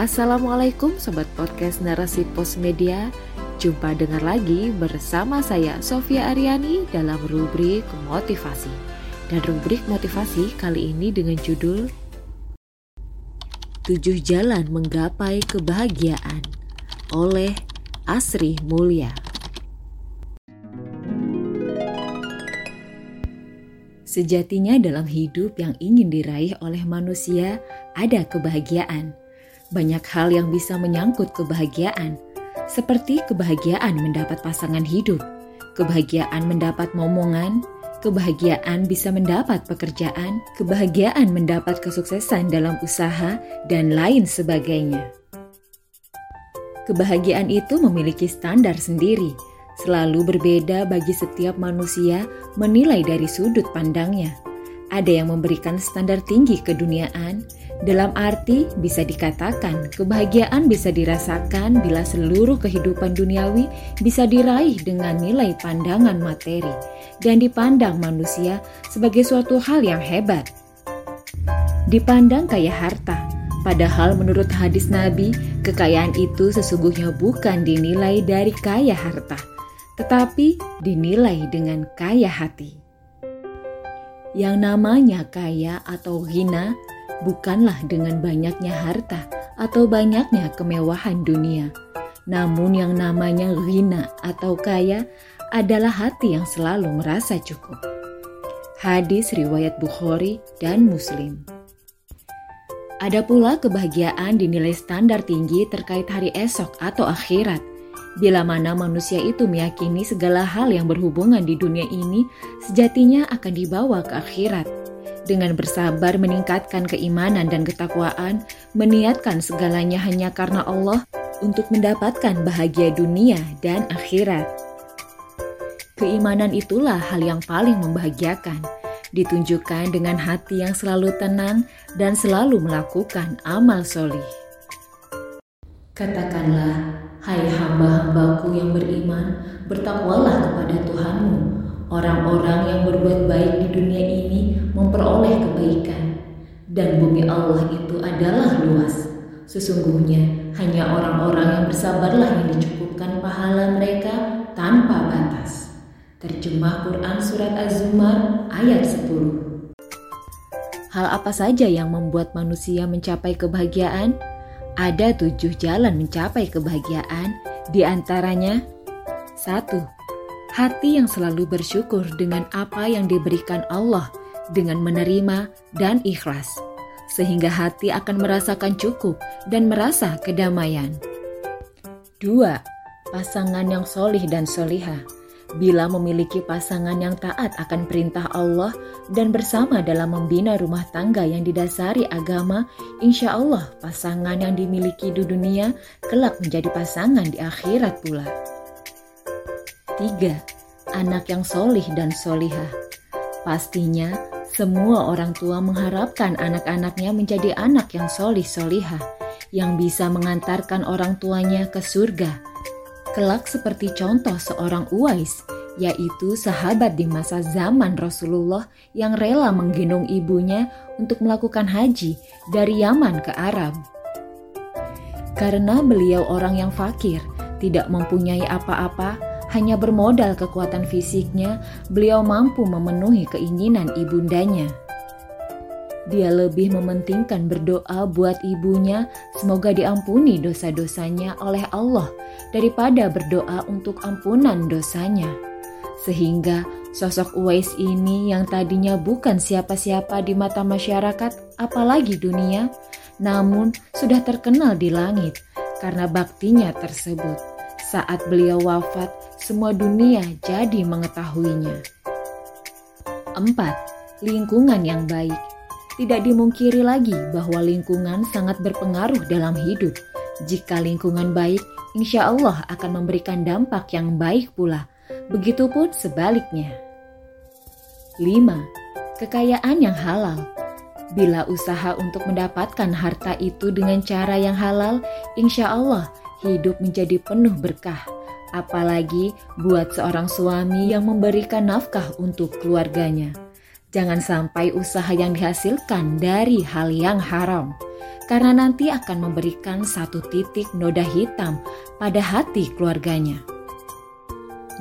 Assalamualaikum Sobat Podcast Narasi Pos Media. Jumpa dengar lagi bersama saya Sofia Ariani dalam rubrik motivasi. Dan rubrik motivasi kali ini dengan judul Tujuh Jalan Menggapai Kebahagiaan oleh Asri Mulia. Sejatinya dalam hidup yang ingin diraih oleh manusia ada kebahagiaan – banyak hal yang bisa menyangkut kebahagiaan, seperti kebahagiaan mendapat pasangan hidup, kebahagiaan mendapat momongan, kebahagiaan bisa mendapat pekerjaan, kebahagiaan mendapat kesuksesan dalam usaha, dan lain sebagainya. Kebahagiaan itu memiliki standar sendiri, selalu berbeda bagi setiap manusia menilai dari sudut pandangnya. Ada yang memberikan standar tinggi keduniaan, dalam arti bisa dikatakan kebahagiaan bisa dirasakan bila seluruh kehidupan duniawi bisa diraih dengan nilai pandangan materi dan dipandang manusia sebagai suatu hal yang hebat. Dipandang kaya harta, padahal menurut hadis Nabi, kekayaan itu sesungguhnya bukan dinilai dari kaya harta, tetapi dinilai dengan kaya hati. Yang namanya kaya atau hina bukanlah dengan banyaknya harta atau banyaknya kemewahan dunia. Namun yang namanya hina atau kaya adalah hati yang selalu merasa cukup. Hadis riwayat Bukhari dan Muslim. Ada pula kebahagiaan dinilai standar tinggi terkait hari esok atau akhirat Bila mana manusia itu meyakini segala hal yang berhubungan di dunia ini sejatinya akan dibawa ke akhirat. Dengan bersabar meningkatkan keimanan dan ketakwaan, meniatkan segalanya hanya karena Allah untuk mendapatkan bahagia dunia dan akhirat. Keimanan itulah hal yang paling membahagiakan, ditunjukkan dengan hati yang selalu tenang dan selalu melakukan amal solih. Katakanlah, hai hamba-hambaku yang beriman, bertakwalah kepada Tuhanmu. Orang-orang yang berbuat baik di dunia ini memperoleh kebaikan. Dan bumi Allah itu adalah luas. Sesungguhnya hanya orang-orang yang bersabarlah yang dicukupkan pahala mereka tanpa batas. Terjemah Quran Surat Az-Zumar ayat 10 Hal apa saja yang membuat manusia mencapai kebahagiaan? Ada tujuh jalan mencapai kebahagiaan, di antaranya satu, hati yang selalu bersyukur dengan apa yang diberikan Allah dengan menerima dan ikhlas, sehingga hati akan merasakan cukup dan merasa kedamaian. Dua, pasangan yang solih dan solihah Bila memiliki pasangan yang taat akan perintah Allah dan bersama dalam membina rumah tangga yang didasari agama, insya Allah pasangan yang dimiliki di dunia kelak menjadi pasangan di akhirat pula. 3. Anak yang solih dan solihah Pastinya semua orang tua mengharapkan anak-anaknya menjadi anak yang solih solihah, yang bisa mengantarkan orang tuanya ke surga Kelak seperti contoh seorang Uwais, yaitu sahabat di masa zaman Rasulullah yang rela menggendong ibunya untuk melakukan haji dari Yaman ke Arab. Karena beliau orang yang fakir, tidak mempunyai apa-apa, hanya bermodal kekuatan fisiknya, beliau mampu memenuhi keinginan ibundanya. Dia lebih mementingkan berdoa buat ibunya, semoga diampuni dosa-dosanya oleh Allah, daripada berdoa untuk ampunan dosanya. Sehingga sosok Uwais ini yang tadinya bukan siapa-siapa di mata masyarakat, apalagi dunia, namun sudah terkenal di langit karena baktinya tersebut. Saat beliau wafat, semua dunia jadi mengetahuinya. 4. Lingkungan yang baik tidak dimungkiri lagi bahwa lingkungan sangat berpengaruh dalam hidup. Jika lingkungan baik, insya Allah akan memberikan dampak yang baik pula. Begitupun sebaliknya. 5. Kekayaan yang halal Bila usaha untuk mendapatkan harta itu dengan cara yang halal, insya Allah hidup menjadi penuh berkah. Apalagi buat seorang suami yang memberikan nafkah untuk keluarganya. Jangan sampai usaha yang dihasilkan dari hal yang haram, karena nanti akan memberikan satu titik noda hitam pada hati keluarganya.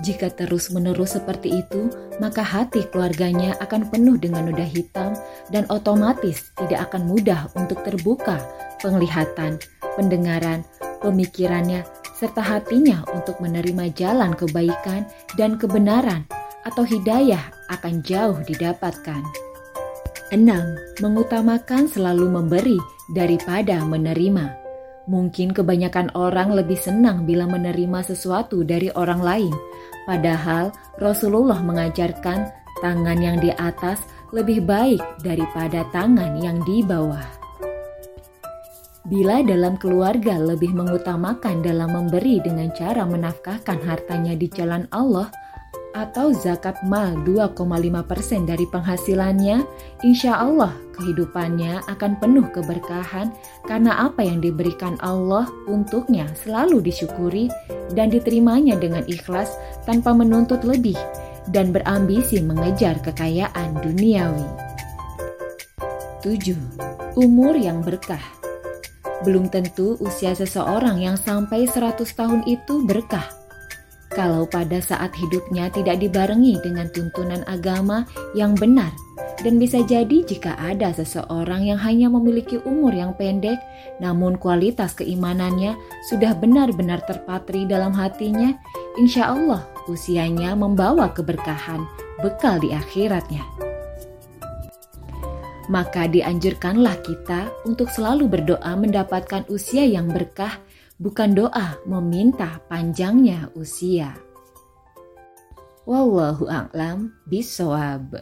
Jika terus-menerus seperti itu, maka hati keluarganya akan penuh dengan noda hitam dan otomatis tidak akan mudah untuk terbuka penglihatan, pendengaran, pemikirannya, serta hatinya untuk menerima jalan kebaikan dan kebenaran atau hidayah akan jauh didapatkan. 6. Mengutamakan selalu memberi daripada menerima. Mungkin kebanyakan orang lebih senang bila menerima sesuatu dari orang lain, padahal Rasulullah mengajarkan tangan yang di atas lebih baik daripada tangan yang di bawah. Bila dalam keluarga lebih mengutamakan dalam memberi dengan cara menafkahkan hartanya di jalan Allah, atau zakat mal 2,5% dari penghasilannya, insya Allah kehidupannya akan penuh keberkahan karena apa yang diberikan Allah untuknya selalu disyukuri dan diterimanya dengan ikhlas tanpa menuntut lebih dan berambisi mengejar kekayaan duniawi. 7. Umur yang berkah Belum tentu usia seseorang yang sampai 100 tahun itu berkah kalau pada saat hidupnya tidak dibarengi dengan tuntunan agama yang benar, dan bisa jadi jika ada seseorang yang hanya memiliki umur yang pendek, namun kualitas keimanannya sudah benar-benar terpatri dalam hatinya, insya Allah usianya membawa keberkahan, bekal di akhiratnya. Maka dianjurkanlah kita untuk selalu berdoa mendapatkan usia yang berkah bukan doa meminta panjangnya usia. Wallahu a'lam bisawab.